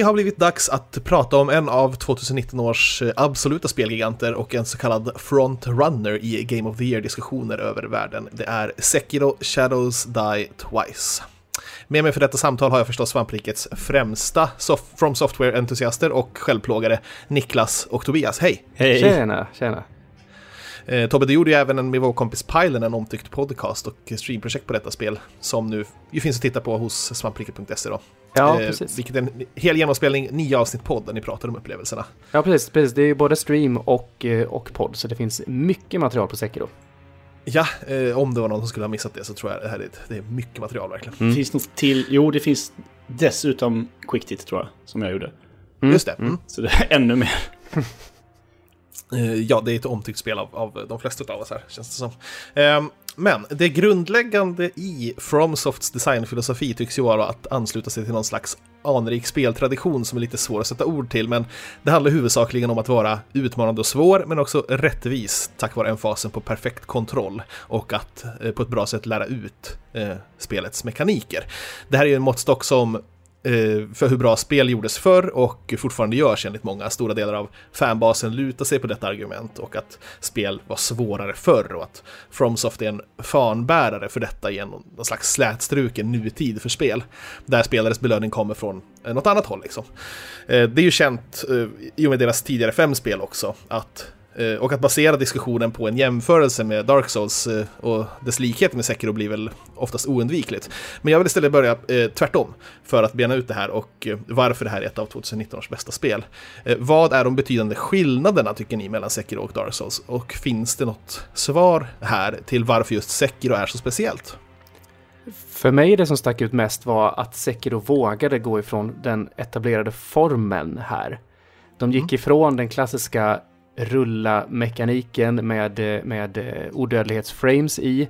Det har blivit dags att prata om en av 2019 års eh, absoluta spelgiganter och en så kallad frontrunner i Game of the Year-diskussioner över världen. Det är Sekiro Shadows Die Twice. Med mig för detta samtal har jag förstås Svamprikets främsta soft From Software-entusiaster och självplågare Niklas och Tobias. Hej! Hej! Tjena, tjena! Eh, Tobbe, du gjorde ju även med vår kompis Pylen en omtyckt podcast och streamprojekt på detta spel som nu ju finns att titta på hos svampriket.se då. Ja, eh, precis. Vilket är en hel genomspelning, nio avsnitt podd där ni pratar om upplevelserna. Ja, precis. precis. Det är ju både stream och, eh, och podd, så det finns mycket material på Sekiro. Ja, eh, om det var någon som skulle ha missat det så tror jag det här är, det är mycket material verkligen. Mm. Finns något till? Jo, det finns dessutom Quictit tror jag, som jag gjorde. Mm. Just det. Mm. Så det är ännu mer. Eh, ja, det är ett omtyckt spel av, av de flesta av oss här, känns det som. Ehm, men det grundläggande i FromSofts designfilosofi tycks ju vara att ansluta sig till någon slags anrik speltradition som är lite svår att sätta ord till, men det handlar huvudsakligen om att vara utmanande och svår, men också rättvis tack vare emfasen på perfekt kontroll och att eh, på ett bra sätt lära ut eh, spelets mekaniker. Det här är ju en måttstock som Eh, för hur bra spel gjordes förr och fortfarande görs enligt många. Stora delar av fanbasen lutar sig på detta argument och att spel var svårare förr och att FromSoft är en fanbärare för detta genom någon slags slätstruken nutid för spel. Där spelares belöning kommer från eh, något annat håll. Liksom. Eh, det är ju känt i och med deras tidigare fem spel också att och att basera diskussionen på en jämförelse med Dark Souls eh, och dess likhet med Sekiro blir väl oftast oundvikligt. Men jag vill istället börja eh, tvärtom för att bena ut det här och varför det här är ett av 2019 års bästa spel. Vad är de betydande skillnaderna tycker ni mellan Sekiro och Dark Souls? Och finns det något svar här till varför just Sekiro är så speciellt? För mig det som stack ut mest var att Sekiro vågade gå ifrån den etablerade formeln här. De gick mm. ifrån den klassiska rulla mekaniken med, med odödlighetsframes i.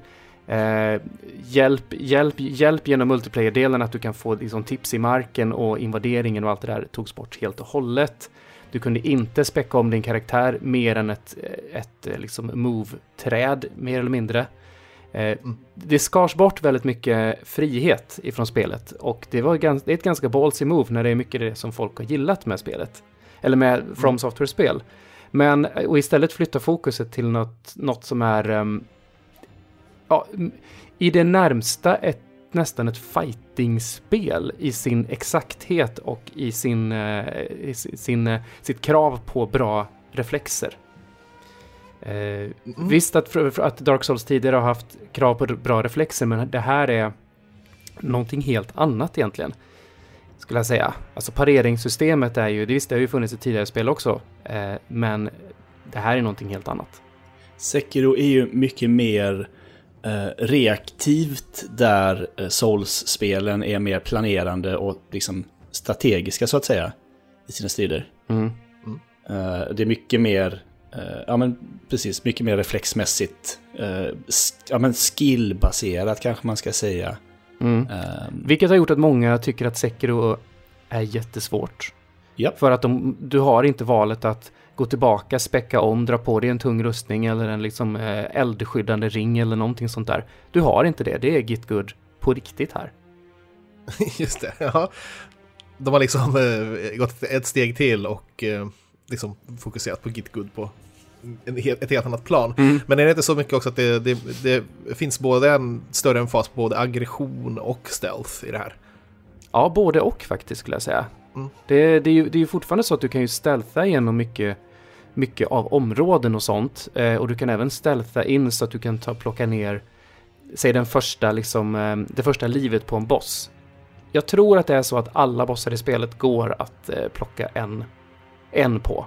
Eh, hjälp, hjälp, hjälp genom multiplayer-delen att du kan få liksom, tips i marken och invaderingen och allt det där togs bort helt och hållet. Du kunde inte späcka om din karaktär mer än ett, ett liksom, move-träd, mer eller mindre. Eh, mm. det skars bort väldigt mycket frihet ifrån spelet och det, var gans, det är ett ganska ballsy move när det är mycket det som folk har gillat med spelet. Eller med From mm. Software-spel. Men, och istället flytta fokuset till något, något som är um, ja, i det närmsta ett, nästan ett fightingspel i sin exakthet och i sin, uh, i sin, uh, sitt krav på bra reflexer. Uh, mm. Visst att, att Dark Souls tidigare har haft krav på bra reflexer, men det här är någonting helt annat egentligen skulle jag säga. Alltså pareringssystemet är ju, det visst det har ju funnits i tidigare spel också, eh, men det här är någonting helt annat. Sekiro är ju mycket mer eh, reaktivt där eh, Souls-spelen är mer planerande och liksom strategiska så att säga i sina strider. Mm. Mm. Eh, det är mycket mer, ja men precis, mycket mer reflexmässigt, ja men skillbaserat kanske man ska säga. Mm. Um, Vilket har gjort att många tycker att Sekiro är jättesvårt. Yep. För att de, du har inte valet att gå tillbaka, späcka om, dra på dig en tung rustning eller en liksom eh, eldskyddande ring eller någonting sånt där. Du har inte det, det är Git Good på riktigt här. Just det, ja. De har liksom eh, gått ett steg till och eh, liksom fokuserat på Git Good på ett helt annat plan. Mm. Men är det inte så mycket också att det, det, det finns både en större emfas på både aggression och stealth i det här? Ja, både och faktiskt skulle jag säga. Mm. Det, det, är ju, det är ju fortfarande så att du kan ju stealtha igenom mycket, mycket av områden och sånt. Eh, och du kan även stealtha in så att du kan ta, plocka ner, säg den första, liksom, eh, det första livet på en boss. Jag tror att det är så att alla bossar i spelet går att eh, plocka en, en på.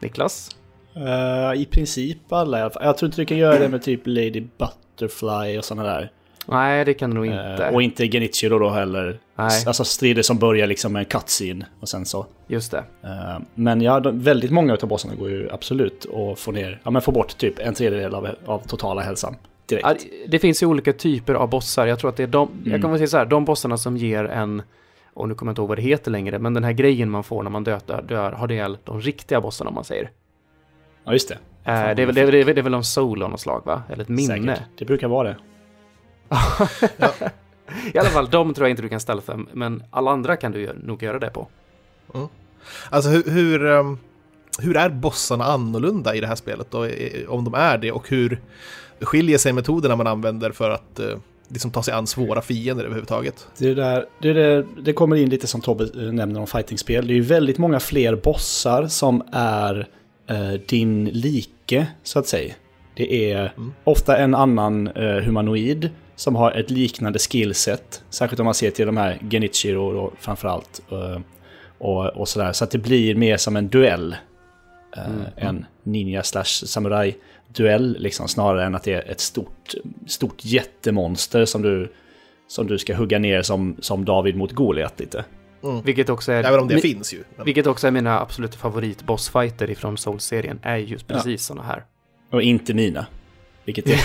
Niklas? Uh, I princip alla i alla fall. Jag tror inte du kan göra det med typ Lady Butterfly och sådana där. Nej, det kan du nog inte. Uh, och inte Genichiro då heller. Nej. Alltså strider som börjar liksom med en cutscene och sen så. Just det. Uh, men ja, de, väldigt många av bossarna går ju absolut att få ner, ja men få bort typ en tredjedel av, av totala hälsan. Direkt. Ja, det finns ju olika typer av bossar. Jag tror att det är de, mm. jag kan väl säga så här, de bossarna som ger en, och nu kommer jag inte ihåg vad det heter längre, men den här grejen man får när man dödar, dör, har ihjäl de riktiga bossarna om man säger. Ja, just det. Uh, det, är väl, det, är, det, är, det är väl en soul av något slag, va? Eller ett minne. Säkert. Det brukar vara det. I alla fall, de tror jag inte du kan ställa för, men alla andra kan du nog göra det på. Alltså hur, hur, ehm, hur är bossarna annorlunda i det här spelet då? Eh, Om de är det och hur skiljer sig metoderna man använder för att eh, liksom ta sig an svåra fiender överhuvudtaget? Det, är där, det, där, det kommer in lite som Tobbe eh, nämner om fightingspel. Det är ju väldigt många fler bossar som är eh, din like, så att säga. Det är ofta en annan eh, humanoid som har ett liknande skillset. Särskilt om man ser till de här Genichiro då, framförallt. Eh, och, och sådär. Så att det blir mer som en duell. Eh, En ninja slash samurai duell liksom. Snarare än att det är ett stort, stort jättemonster som du, som du ska hugga ner som, som David mot Goliat lite. Vilket också är... Även om det mi- finns ju. Men, Vilket också är mina absoluta favoritbossfighter ifrån Souls-serien, är just precis såna här. Och inte mina. Vilket är...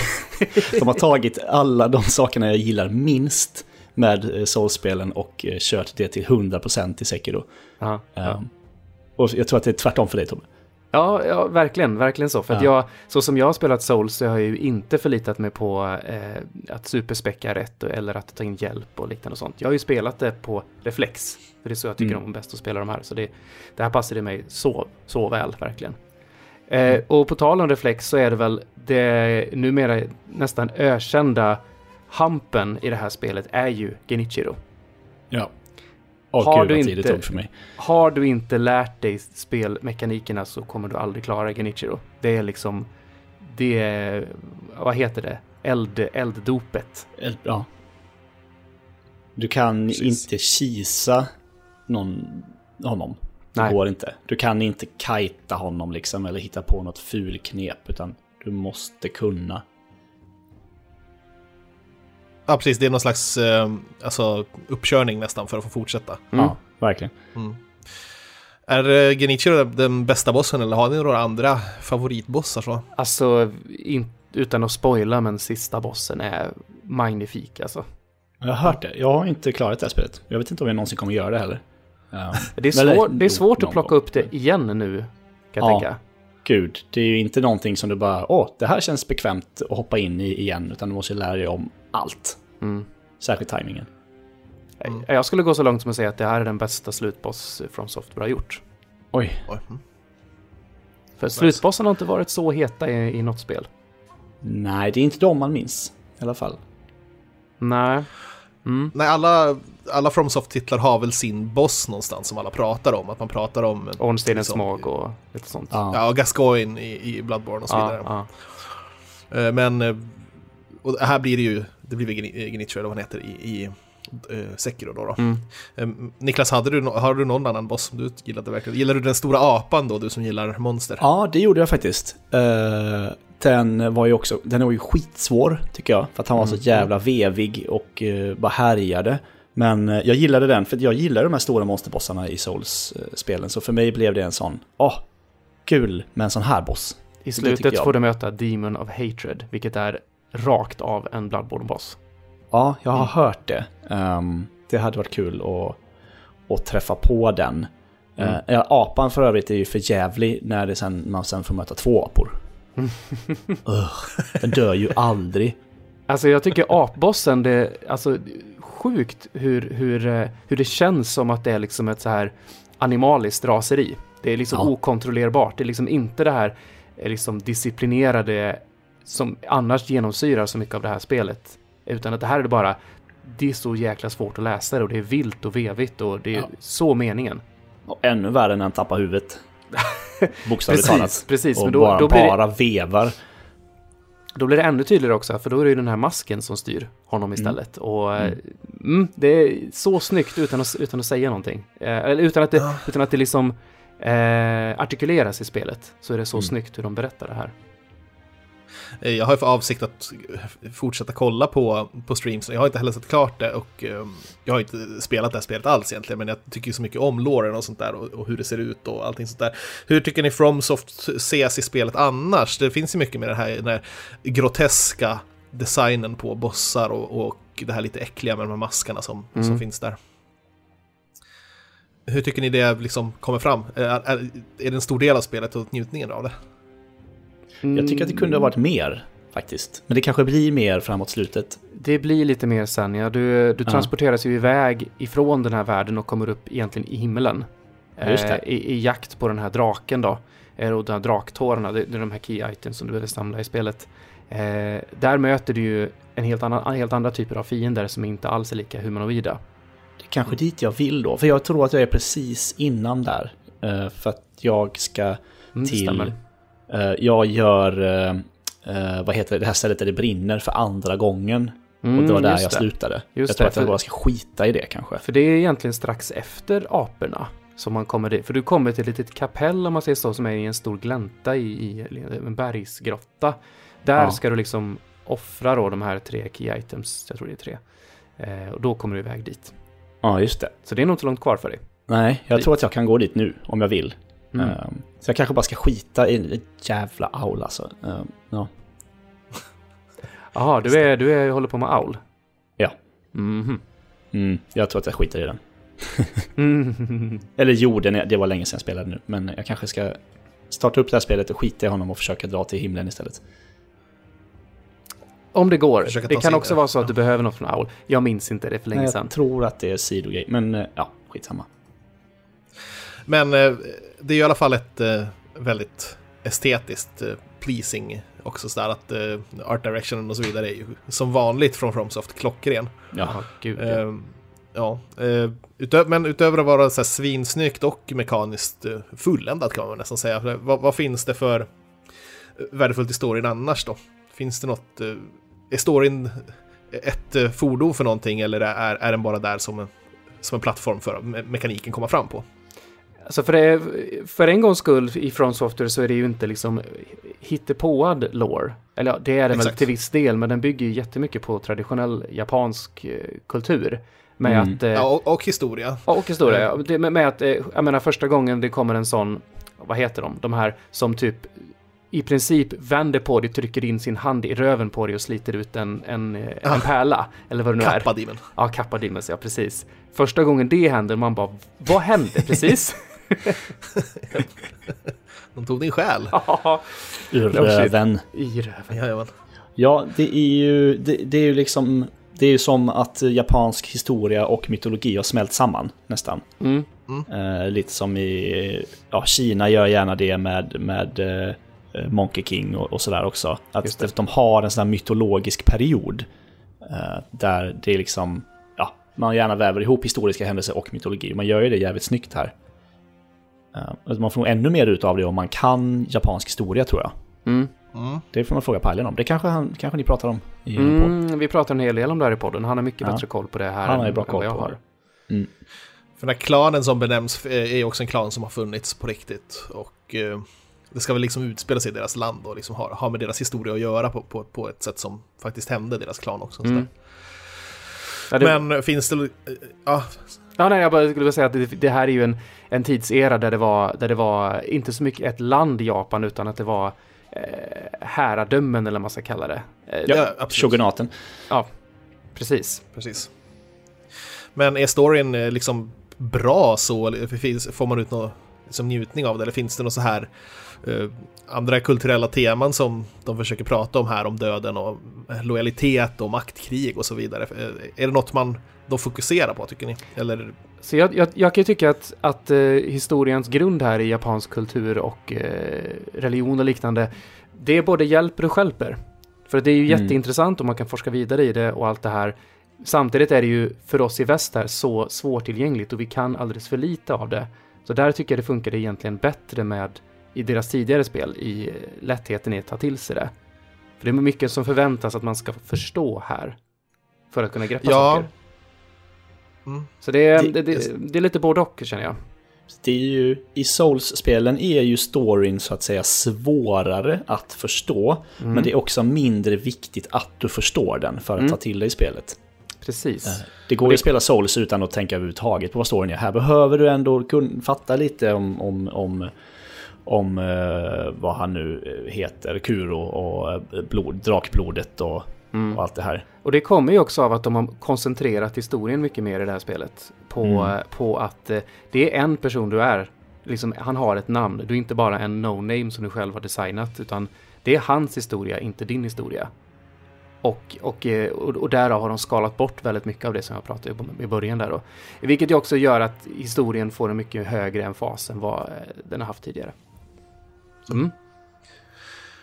de har tagit alla de sakerna jag gillar minst med eh, Souls-spelen och eh, kört det till 100% i Sekiro. Ja, Um, och jag tror att det är tvärtom för dig Tobbe. Ja, ja verkligen, verkligen så. För att Ja. jag, så som jag har spelat Souls så har jag ju inte förlitat mig på eh, att superspäcka rätt eller att ta in hjälp och liknande och sånt. Jag har ju spelat det på reflex. För det är så jag tycker Mm. om bäst att spela de här. Så det, det här passade mig så, så väl, verkligen. Eh, och på tal om reflex så är det väl det numera nästan ökända hampen i det här spelet är ju Genichiro. Ja. Och Har gud du inte-. Har du inte lärt dig spelmekanikerna så kommer du aldrig klara Genichiro. Det är liksom, det är, vad heter det? Eld, elddopet. El- Ja. Du kan Precis. inte kisa någon, honom. Det Nej. går inte. Du kan inte kajta honom liksom eller hitta på något ful knep utan du måste kunna. Ja, precis. Det är någon slags eh, alltså, uppkörning nästan för att få fortsätta. Mm. Ja, verkligen. Är eh, Genichiro den bästa bossen eller har ni några andra favoritbossar? Så? Alltså, in, utan att spoila, men sista bossen är magnifik alltså. Jag har hört det. Jag har inte klarat det här spelet. Jag vet inte om jag någonsin kommer göra det heller. Ja. Det är, svår, det är svårt att plocka upp det igen nu, kan jag Ja. tänka. Gud, det är ju inte någonting som du bara, åh, det här känns bekvämt att hoppa in i igen, utan du måste lära dig om allt. Mm. Särskilt tajmingen. Jag skulle gå så långt som att säga att det här är den bästa slutboss från Software har gjort. Oj, Oj. mm. För slutbossen har inte varit så heta i, i något spel. nej, det är inte de man minns i alla fall. Nej. Mm. Nej, alla, alla FromSoft-titlar har väl sin boss någonstans som alla pratar om. Att man pratar om... Ornsteinens liksom, smag och lite sånt. Ja. Ja, Gascoigne i, i Bloodborne och så ja, vidare. ja. Eh, Men... eh, Och här blir det ju... Det blir Genichiro eller vad han heter i, i uh, Sekiro då. då. Mm. Eh, Niklas, hade du, har du någon annan boss som du gillade verkligen? Gillar du den stora apan då, du som gillar monster? Ja, det gjorde jag faktiskt. Eh, den var ju också, den var ju skitsvår tycker jag. För att han var så jävla vevig och uh, bara härjade. Men eh, jag gillade den, för jag gillar de här stora monsterbossarna i Souls-spelen. Så för mig blev det en sån, åh, kul med en sån här boss. I slutet får du möta Demon of Hatred, vilket är rakt av en Bloodborne-boss. Ja, jag har hört det. Ehm, det hade varit kul att, att träffa på den. Eh, ja, apan för övrigt är ju för jävlig när det sen, man sen får möta två apor. Ugh, den dör ju aldrig. Alltså jag tycker apbossen, det alltså sjukt hur, hur, eh, hur det känns som att det är liksom ett så här animaliskt raseri. Det är liksom Ja. okontrollerbart. Det är liksom inte det här eh, liksom disciplinerade som annars genomsyrar så mycket av det här spelet. Utan att det här är det bara, det är så jäkla svårt att läsa det och det är vilt och vevigt och det är Ja. så meningen. Och ännu värre när han tappar huvudet. Bokstavligt Precis, talat. precis, Och men då- bara, då blir det- bara vevar. Då blir det ännu tydligare också, för då är det ju den här masken som styr honom istället. Och mm. Mm, det är så snyggt utan att, utan att säga någonting. Eh, eller utan att det, utan att det liksom eh, artikuleras i spelet. Så är det så Mm. snyggt hur de berättar det här. Eh, Jag har ju för avsikt att fortsätta kolla på, på streams. Jag har inte heller sett klart det och eh, jag har inte spelat det här spelet alls egentligen. Men jag tycker så mycket om loren och sånt där och, och hur det ser ut och allting sånt där. Hur tycker ni FromSoft ses i spelet annars? Det finns ju mycket med den här, den här groteska designen på bossar och, och det här lite äckliga med de här maskarna som, Mm. som finns där. Hur tycker ni det liksom kommer fram? Är, är, är det en stor del av spelet och njutningen av det? Jag tycker att det kunde ha varit mer, faktiskt. Men det kanske blir mer framåt slutet. Det blir lite mer sen, ja. Du, du transporteras ju iväg ifrån den här världen och kommer upp egentligen i det. eh, i, i jakt på den här draken då. Eh, och de här draktårarna, det, det är de här key items som du behöver samla i spelet. Eh, där möter du ju en helt, annan, helt andra typer av fiender som inte alls är lika humanoida. Det är kanske dit jag vill då, för jag tror att jag är precis innan där. Eh, för att jag ska Mm, till... eh, jag gör, eh, eh, vad heter det, det här stället där det brinner för andra gången. Mm, och det var där just jag det. slutade. Just jag tror det, att jag bara ska skita i det kanske. För det är egentligen strax efter aporna som man kommer dit. För du kommer till ett litet kapell om man säger så, som är i en stor glänta i, i en bergsgrotta. Där Ja. ska du liksom offra då de här tre key items, jag tror det är tre. Eh, och då kommer du iväg dit. Ja, just det. Så det är nog inte långt kvar för dig. Nej, jag Dit. tror att jag kan gå dit nu om jag vill. Mm. Ehm, så jag kanske bara ska skita i jävla aul alltså. Ehm, ja. Jaha, du, är, du är, håller på med aul? Ja. Mhm. Mm, jag tror att jag skiter i den. Mm. Eller gjorde, det var länge sedan jag spelade nu. Men jag kanske ska starta upp det här spelet och skita i honom och försöka dra till himlen istället. Om det går. Det kan också vara så att du behöver något från aul. Jag minns inte det för länge sedan. jag tror att det är sidogrej. Men eh, ja, skitsamma. Men eh, det är i alla fall ett eh, väldigt estetiskt eh, pleasing också sådär att eh, art directionen och så vidare är ju som vanligt från FromSoft klockren. Ja, Jaha, gud. ja. Eh, ja, eh, utö- men utöver att vara så här svinsnyggt och mekaniskt eh, fulländat kan man nästan säga. För Vad, vad finns det för eh, värdefullt i storyn annars då? Finns det något, eh, är storyn ett eh, fordon för någonting eller är, är den bara där som en, som en plattform för me- mekaniken komma fram på? Alltså för, det, för en gångs skull i From Software så är det ju inte liksom hittepåad lore. Eller ja, det är det väl till viss del, men den bygger ju jättemycket på traditionell japansk eh, kultur. Med Mm. att... Eh, Ja, och, och historia. ja, och historia. ja. Det, med, med att, eh, jag menar första gången det kommer en sån, vad heter de? De här som typ i princip vänder på dig, trycker in sin hand i röven på dig och sliter ut en, en, en Ah. pärla. Eller vad det nu är. Kappadimen. Ja, Kappa Demons, ja precis. Första gången det händer, man bara, vad hände precis? De tog din själ. Shit. röven. I röven. Jajamän. Ja, det är ju, det, det är ju liksom, det är ju som att japansk historia och mytologi har smält samman nästan. Mm. Eh, lite som i, ja, Kina gör gärna det med, med eh, Monkey King och, och sådär också. Att det. de har en sån här mytologisk period. eh, där det är liksom, ja, man gärna väver ihop historiska händelser och mytologi. Man gör ju det jävligt snyggt här. Eh, man får nog ännu mer ut av det om man kan japansk historia tror jag. Mm. Mm. Det får man fråga Pajlen om. Det kanske, han, kanske ni pratar om i mm. Mm, vi pratar en hel del om det här i podden. Han har mycket Ja. bättre koll på det här Han har än bra än koll vad jag på har. det. För den här klanen som benämns eh, är också en klan som har funnits på riktigt. Och eh, det ska väl liksom utspela sig i deras land och liksom ha, ha med deras historia att göra på, på, på ett sätt som faktiskt hände deras klan också. Mm. Ja, det, Men finns det... Ja, ja, nej, jag bara skulle vilja säga att det, det här är ju en, en tidsera där det, var, där det var inte så mycket ett land i Japan utan att det var eh, herradömen eller vad man ska kalla det. Eh, Ja, absolut. Shogunaten. Precis. precis. Men är storyn eh, liksom bra så? Eller Får man ut någon liksom, njutning av det? Eller finns det något så här eh, andra kulturella teman som de försöker prata om här om döden och eh, lojalitet och maktkrig och så vidare? Eh, Är det något man de fokuserar på tycker ni? Eller Så jag, jag, jag kan ju tycka att, att eh, historiens grund här i japansk kultur och eh, religion och liknande, det både hjälper och stjälper. För det är ju Mm. jätteintressant och man kan forska vidare i det och allt det här. Samtidigt är det ju för oss i väst här så svårtillgängligt och vi kan alldeles för lite av det. Så där tycker jag det funkade egentligen bättre med i deras tidigare spel, i eh, lättheten i att ta till sig det. För det är mycket som förväntas att man ska förstå här. För att kunna greppa Ja. saker. Mm. Så det är, Det- det, det, det är lite både och känner jag. Det är ju, I Souls-spelen är ju storyn så att säga svårare att förstå. Mm. Men det är också mindre viktigt att du förstår den för att Mm. ta till dig spelet. Precis. Eh, Det går ju att spela Souls utan att tänka överhuvudtaget på vad storyn är. Här behöver du ändå fatta lite om, om, om, om eh, vad han nu eh, heter, Kuro och blod, drakblodet och, Mm. och allt det här. Och det kommer ju också av att de har koncentrerat historien mycket mer i det här spelet. På, Mm. på att eh, det är en person du är. Liksom, han har ett namn. Du är inte bara en no-name som du själv har designat. Utan det är hans historia, inte din historia. Och, och, eh, och, och därav har de skalat bort väldigt mycket av det som jag pratade om i början där då. Vilket ju också gör att historien får en mycket högre emfas än vad eh, den har haft tidigare. Mm.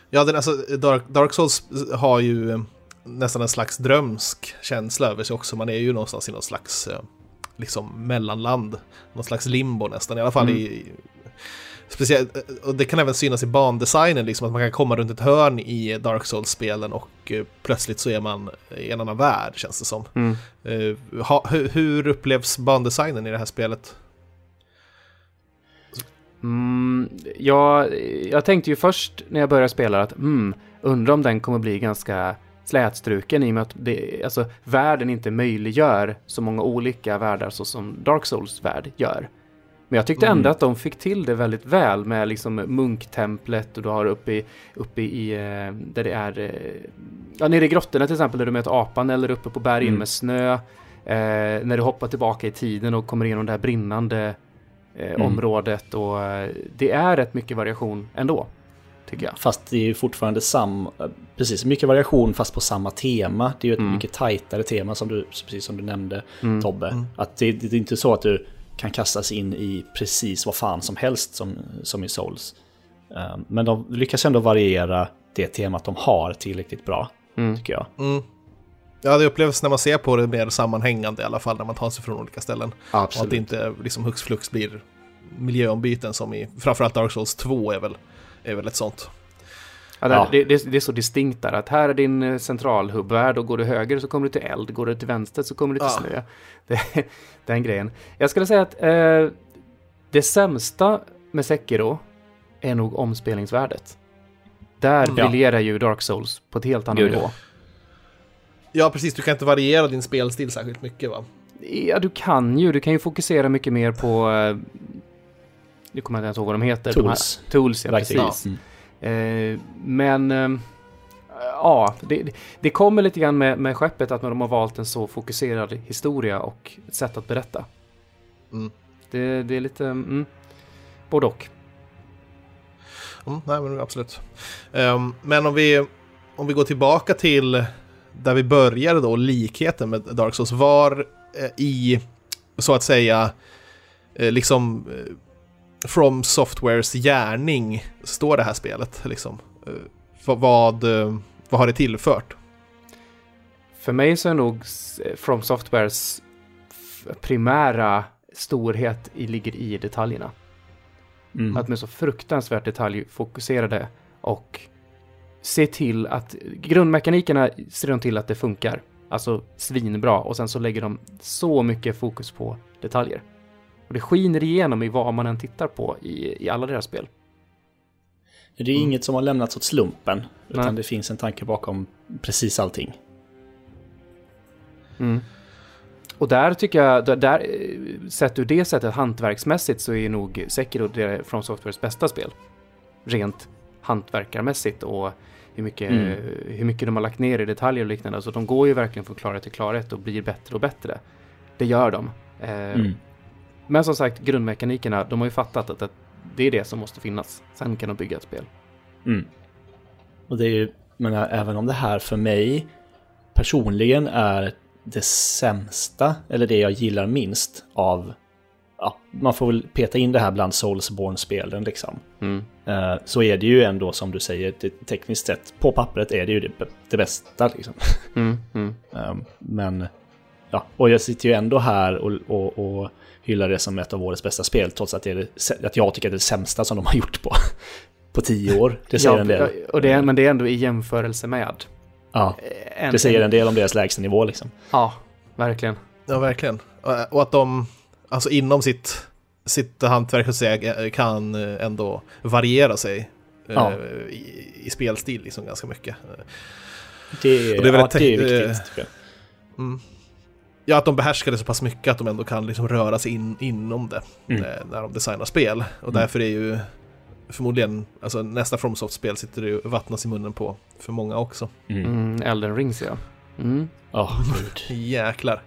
Ja, den, alltså, Dark, Dark Souls har ju nästan en slags drömsk känsla över sig också. Man är ju någonstans i någon slags liksom mellanland, någon slags limbo nästan, i alla fall mm. i Speciellt, och det kan även synas i bandesignen, liksom att man kan komma runt ett hörn i Dark Souls-spelen och uh, plötsligt så är man i en annan värld, känns det som. Mm. Ha, hur, hur upplevs bandesignen i det här spelet? Mm, ja, jag tänkte ju först när jag började spela att mm, undrar om den kommer bli ganska slätstruken i och med att det, alltså, världen inte möjliggör så många olika världar så som Dark Souls värld gör. Men jag tyckte ändå mm. att de fick till det väldigt väl med liksom munktemplet och du har uppe i, uppe i eh, där det är, eh, ja nere i grottorna till exempel där du möter apan eller uppe på bergen mm. med snö. Eh, när du hoppar tillbaka i tiden och kommer igenom det här brinnande eh, mm. området och eh, det är rätt mycket variation ändå. Tycker jag. Fast det är ju fortfarande samma, precis, mycket variation fast på samma tema. Det är ju ett mm. mycket tajtare tema som du, precis som du nämnde mm. Tobbe. Mm. Att det, det är inte så att du kan kastas in i precis vad fan som helst som, som i Souls. Um, men de lyckas ändå variera det temat de har tillräckligt bra, mm. tycker jag. Mm. Ja, det upplevs när man ser på det mer sammanhängande i alla fall, när man tar sig från olika ställen. Absolut. Och att det inte liksom hux flux blir miljöombyten som i framförallt Dark Souls 2 är väl, är väl ett sånt. Ja, det, ja. Det, det, det, är så distinkt där att här är din eh, centralhubbvärld och går du höger så kommer du till eld, går du till vänster så kommer du till ja. snö. Det, den grejen. Jag skulle säga att eh, det sämsta med Sekiro är nog omspelningsvärdet. Där mm. briljerar ju Dark Souls på ett helt annan nivå. Ja, precis. Du kan inte variera din spelstil särskilt mycket va? Ja, du kan ju. Du kan ju fokusera mycket mer på... Eh, nu kommer jag inte ens ihåg vad de heter. Tools. De här, tools, ja, precis. Mm. Eh, men eh, ja, det, det kommer lite grann med, med skeppet att de har valt en så fokuserad historia och ett sätt att berätta. Mm. Det, det, är lite mm, både och. Mm, nej, men absolut. Um, men om vi, om vi går tillbaka till där vi började då, likheten med Dark Souls, var eh, i, så att säga, eh, liksom eh, From Softwares gärning står det här spelet? Liksom? Eh, vad, eh, vad har det tillfört? För mig så är nog From Softwares primära storhet ligger i detaljerna. Mm. Att de är så fruktansvärt detaljfokuserade och se till att grundmekanikerna ser de till att det funkar. Alltså svinbra och sen så lägger de så mycket fokus på detaljer. Och det skiner igenom i vad man än tittar på i, i alla deras spel. Det är mm. inget som har lämnats åt slumpen, utan Nej. det finns en tanke bakom precis allting. Mm. Och där tycker jag, där, där, sett ur det sättet hantverksmässigt så är nog Sekiro det från Softwares bästa spel. Rent hantverkarmässigt och hur mycket, mm. hur mycket de har lagt ner i detaljer och liknande. Alltså de går ju verkligen från klarhet till klarhet och blir bättre och bättre. Det gör de. Eh, mm. Men som sagt, grundmekanikerna, de har ju fattat att, att det är det som måste finnas. Sen kan de bygga ett spel. Mm. Och det är ju, men även om det här för mig personligen är det sämsta, eller det jag gillar minst av Ja, man får väl peta in det här bland Soulsborne-spelen liksom. Mm. Uh, så är det ju ändå som du säger, det, tekniskt sett, på pappret är det ju det, det bästa liksom. Mm, mm. Um, men, ja, och jag sitter ju ändå här och, och, och hyllar det som ett av årets bästa spel, trots att, det är det, att jag tycker att det är det sämsta som de har gjort på, på tio år. Det säger ja, en del. Och det, men det är ändå i jämförelse med. Ja, en, det säger en del om deras lägstanivå liksom. Ja, verkligen. Ja, verkligen. Och att de, alltså inom sitt, sitt hantverk kan ändå variera sig ja. i, i, spelstil liksom ganska mycket. Det, det är, ja, det är viktigt. Tycker jag. Mm ja, att de behärskar det så pass mycket att de ändå kan liksom röra sig in, inom det mm. när, när de designar spel. Och mm. därför är ju förmodligen, alltså nästa FromSoft-spel sitter det ju vattnas i munnen på för många också. Mm. mm Elden Rings ja. Mm. Oh, Jäklar.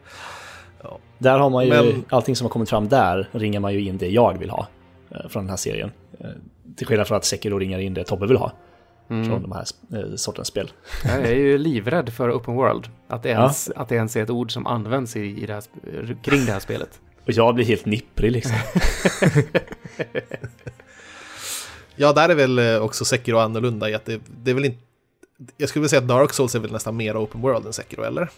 Ja. Där har man ju, Men... allting som har kommit fram där ringar man ju in det jag vill ha eh, från den här serien. Eh, till skillnad från att Sekiro ringar in det Tobbe vill ha. Mm. från de här eh, sortens spel. Jag är ju livrädd för open world. Att det ens, att det ens är ett ord som används i, i det här, kring det här spelet. Och jag blir helt nipprig liksom. Ja, där är väl eh, också Sekiro annorlunda i att det, det är väl inte... Jag skulle vilja säga att Dark Souls är väl nästan mer open world än Sekiro, eller?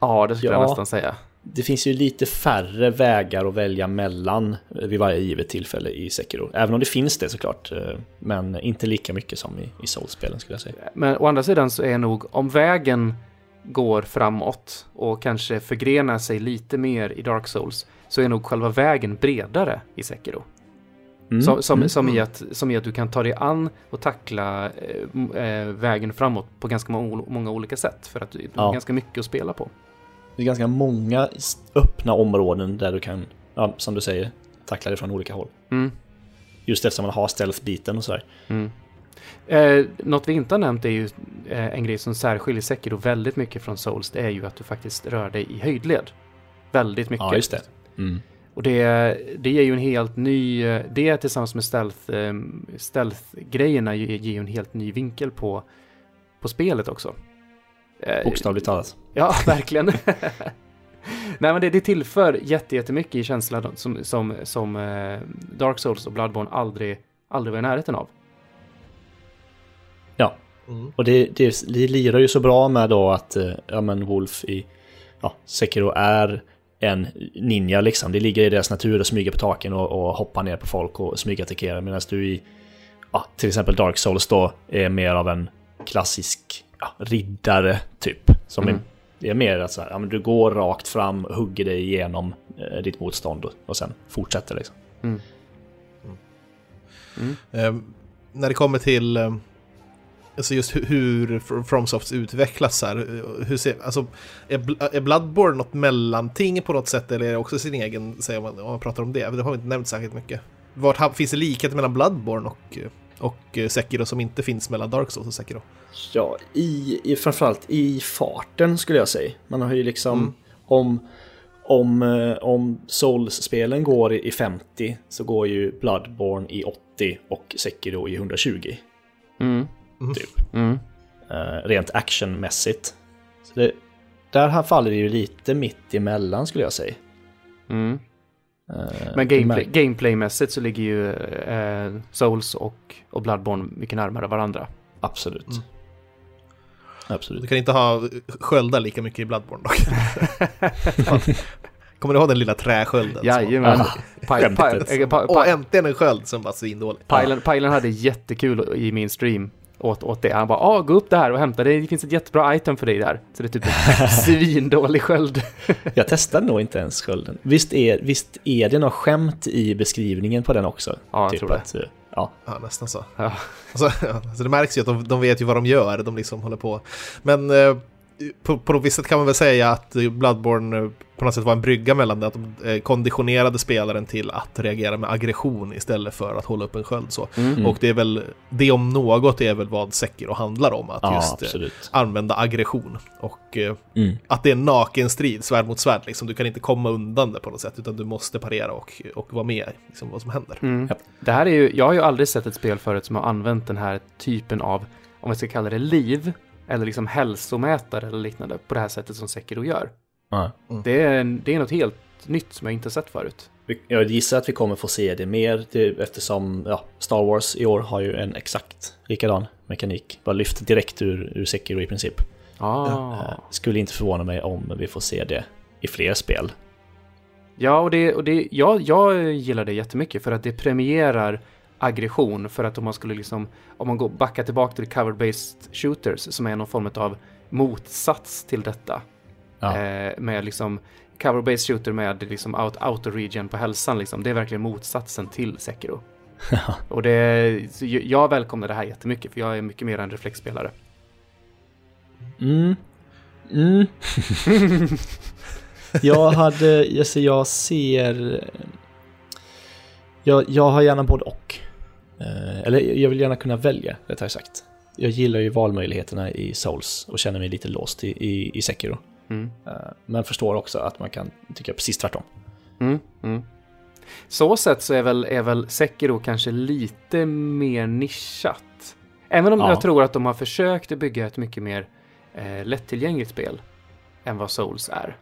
Ja, det skulle jag Ja. nästan säga. Det finns ju lite färre vägar att välja mellan vid varje givet tillfälle i Sekiro. Även om det finns det såklart. eh, Men inte lika mycket som i, i Souls-spelen skulle jag säga. Men å andra sidan så är nog om vägen går framåt och kanske förgrenar sig lite mer i Dark Souls så är nog själva vägen bredare i Sekiro. Mm, Som, som, mm. som, i att, som i att du kan ta dig an och tackla eh, eh, vägen framåt på ganska många, olika sätt. För att du har Ja. ganska mycket att spela på. Det är ganska många öppna områden där du kan, ja, som du säger, tackla det från olika håll. Mm. Just eftersom man har stealth-biten och sådär. Mm. Eh, något vi inte har nämnt är ju eh, en grej som särskiljer Sekiro väldigt mycket från Souls. Det är ju att du faktiskt rör dig i höjdled. Väldigt mycket. Ja, just det. Mm. Och det, det ger ju en helt ny, eh, det tillsammans med stealth, eh, stealth-grejerna ger ger ju en helt ny vinkel på, på spelet också. Eh, Bokstavligt talat. Ja, verkligen. Nej men det, det tillför jätte, jättemycket i känslan som, som, som eh, Dark Souls och Bloodborne aldrig, aldrig var i närheten av. Ja, Mm. och det, det, det lirar ju så bra med då att eh, ja, men Wolf i ja, Sekiro är en ninja liksom. Det ligger i deras natur att smyga på taken och, och hoppa ner på folk och smygattackera. Medan du i ja, till exempel Dark Souls då är mer av en klassisk ja, riddare typ. Som Mm. är, det är mer att så här, ja, men du går rakt fram, hugger dig igenom eh, ditt motstånd och, och sen fortsätter liksom. Mm. Eh, när det kommer till eh, alltså just hu- hur Fr- FromSofts utvecklas här, eh, hur ser, alltså, är, är Bloodborne något mellanting på något sätt eller är det också sin egen, säger man, om man pratar om det? Det har vi inte nämnt särskilt mycket. Vart finns det likhet mellan Bloodborne och, eh, och eh, Sekiro som inte finns mellan Dark Souls och Sekiro? Ja, i, i, framförallt i farten skulle jag säga. Man har ju liksom, Mm. om, om, eh, om Souls-spelen går i i 50 så går ju Bloodborne i 80 och Sekiro i 120. Mm. Typ. Mm. Eh, rent actionmässigt. Så det, där här faller det ju lite mitt emellan skulle jag säga. Mm. Eh, Men gameplay, gameplaymässigt så ligger ju eh, Souls och, och Bloodborne mycket närmare varandra. Absolut. Mm. Absolut. Du kan inte ha sköldar lika mycket i Bloodborne dock. Kommer du ihåg den lilla träskölden? Jajamän. Eh, Och pa- äntligen en sköld som var svindålig. Pajlen hade jättekul i min stream åt, åt det. Han bara ah, gå upp där och hämta det. Det finns ett jättebra item för dig där. Så det är typ en svindålig sköld. Jag testade nog inte ens skölden. Visst är, visst är det något skämt i beskrivningen på den också? Ja, jag typ tror det. att, eh, ja. Ja, nästan så. Ja. Alltså, ja, alltså det märks ju att de, de vet ju vad de gör, de liksom håller på. Men eh, på, på något visst sätt kan man väl säga att Bloodborne eh, på något sätt var en brygga mellan det, att de eh, konditionerade spelaren till att reagera med aggression istället för att hålla upp en sköld så. Mm. Och det är väl, det om något är väl vad Sekiro handlar om, att ja, just eh, absolut. använda aggression. Och Mm. att det är en naken strid, svärd mot svärd, liksom. du kan inte komma undan det på något sätt, utan du måste parera och, och vara med liksom, vad som händer. Mm. Det här är ju, jag har ju aldrig sett ett spel förut som har använt den här typen av, om vi ska kalla det liv, eller liksom hälsomätare eller liknande, på det här sättet som Sekiro gör. Ja. Det är, det är något helt nytt som jag inte har sett förut. Jag gissar att vi kommer få se det mer det, eftersom ja, Star Wars i år har ju en exakt likadan mekanik. Bara lyft direkt ur, ur Sekiro i princip. Ah. Eh, Skulle inte förvåna mig om vi får se det i fler spel. Ja, och, det, och det, ja, jag gillar det jättemycket för att det premierar aggression. För att om man skulle liksom, om man går backa tillbaka till cover-based shooters som är någon form av motsats till detta. Ja. Eh, med liksom cover-based shooter med liksom out, auto-regen på hälsan liksom. Det är verkligen motsatsen till Sekiro. och det, jag- jag välkomnar det här jättemycket för jag är mycket mer en reflexspelare. Mm. Mm. jag hade, alltså jag ser... Jag, jag har gärna både och. Eh, eller jag vill gärna kunna välja, rättare sagt. Jag gillar ju valmöjligheterna i Souls och känner mig lite låst i, i, i Sekiro. Mm. Eh, men förstår också att man kan tycka precis tvärtom. Mm, mm. Så sett så är väl, är väl Sekiro kanske lite mer nischat Även om Ja. jag tror att de har försökt bygga ett mycket mer eh, lättillgängligt spel än vad Souls är.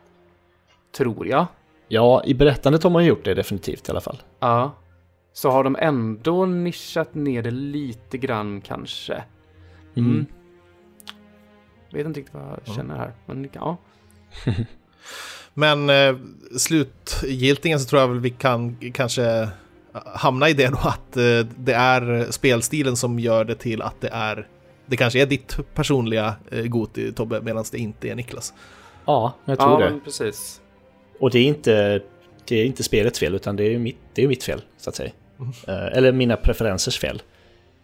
Tror jag. Ja, i berättandet har man gjort det definitivt i alla fall. Ja. Så har de ändå nischat ner det lite grann kanske. Mm. Vet inte riktigt vad jag känner här. Men ja. Men eh, slutgiltigen så tror jag väl vi kan kanske hamna i det då att eh, det är spelstilen som gör det till att det är det kanske är ditt personliga eh, Goti Tobbe medan det inte är Niklas. Ja, jag tror Ja, det. precis. Och det är inte, det är inte spelets fel, utan det är ju mitt, det är mitt fel, så att säga. Eh, Eller mina preferensers fel. Eh,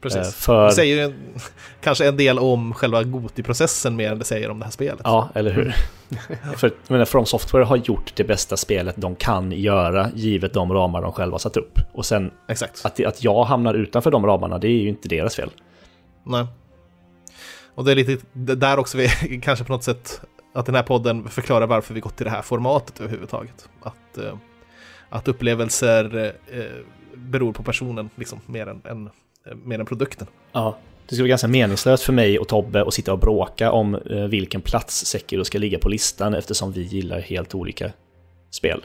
Precis. För, Det säger ju kanske en del om själva Goti-processen mer än det säger om det här spelet. ja, eller hur? För menar, From Software har gjort det bästa spelet de kan göra, givet de ramar de själva satt upp. Och sen Exakt. att, att jag hamnar utanför de ramarna, det är ju inte deras fel. Nej. Och det är lite där också vi kanske på något sätt att den här podden förklarar varför vi gått till det här formatet överhuvudtaget. Att, eh, att upplevelser eh, beror på personen liksom mer än, än, eh, mer än produkten. Ja. Det skulle vara ganska meningslöst för mig och Tobbe att sitta och bråka om eh, vilken plats Sekiro ska ligga på listan eftersom vi gillar helt olika spel.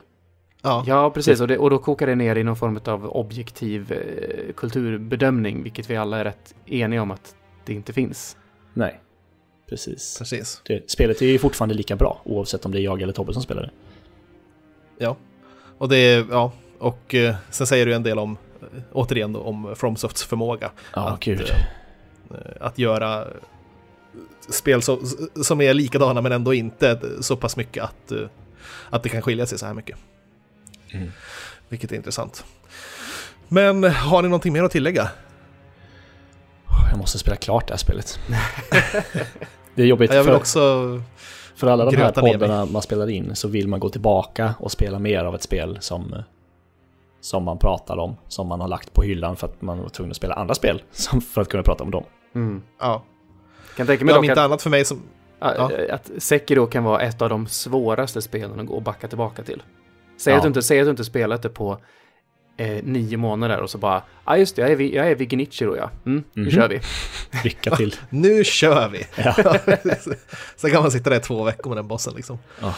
Ja, Ja, precis. Och, det, och då kokar det ner i någon form av objektiv eh, kulturbedömning, vilket vi alla är rätt eniga om att det inte finns. Nej, precis. precis. Det, spelet är ju fortfarande lika bra oavsett om det är jag eller Tobbe som spelar det. Ja. Och det är, ja, och eh, sen säger du en del om, eh, återigen då, om FromSofts förmåga. Ja, att, gud. eh, att göra eh, spel så, som är likadana men ändå inte så pass mycket att, eh, att det kan skilja sig så här mycket. Mm. Vilket är intressant. Men har ni någonting mer att tillägga? Jag måste spela klart det här spelet. det är jobbigt Jag vill för, också... för alla de här poddarna man spelar in så vill man gå tillbaka och spela mer av ett spel som, som man pratar om, som man har lagt på hyllan för att man var tvungen att spela andra spel som, för att kunna prata om dem. Mm. Ja, Kan tänka mig men om inte att, annat för mig som... ja. att Sekiro kan vara ett av de svåraste spelen att gå och backa tillbaka till. Säg, Ja. att, du inte, säg att du inte spelat det på eh, nio månader och så bara, ja ah, just det, jag är, vid- jag är vid Genichiro ja. Mm, nu Mhm. kör vi. Lycka till! Nu kör vi! Ja. Sen kan man sitta där i två veckor med den bossen liksom. Ja.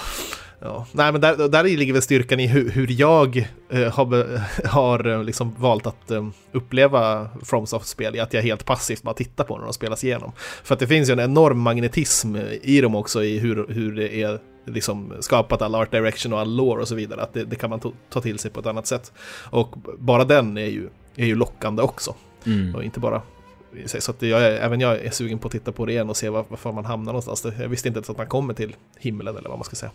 Ja. Nej, men där, där ligger väl styrkan i hur, hur jag eh, har, har eh, liksom valt att eh, uppleva FromSoft-spel, i att jag helt passivt bara tittar på när de spelas igenom. För att det finns ju en enorm magnetism i dem också, i hur, hur det är liksom skapat all art direction och all lore och så vidare, att det, det kan man to, ta till sig på ett annat sätt. Och bara den är ju, är ju lockande också. Mm. Och inte bara. Så att jag även jag är sugen på att titta på det igen och se var, varför man hamnar någonstans. Jag visste inte ens att man kommer till himlen eller vad man ska säga.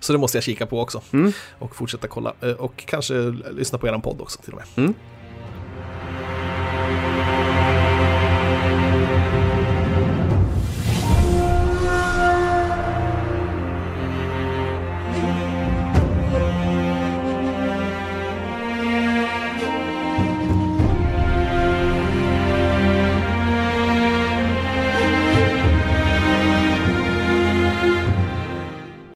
Så det måste jag kika på också. Mm. Och fortsätta kolla. Eh, Och kanske lyssna på eran podd också till och med. Mm.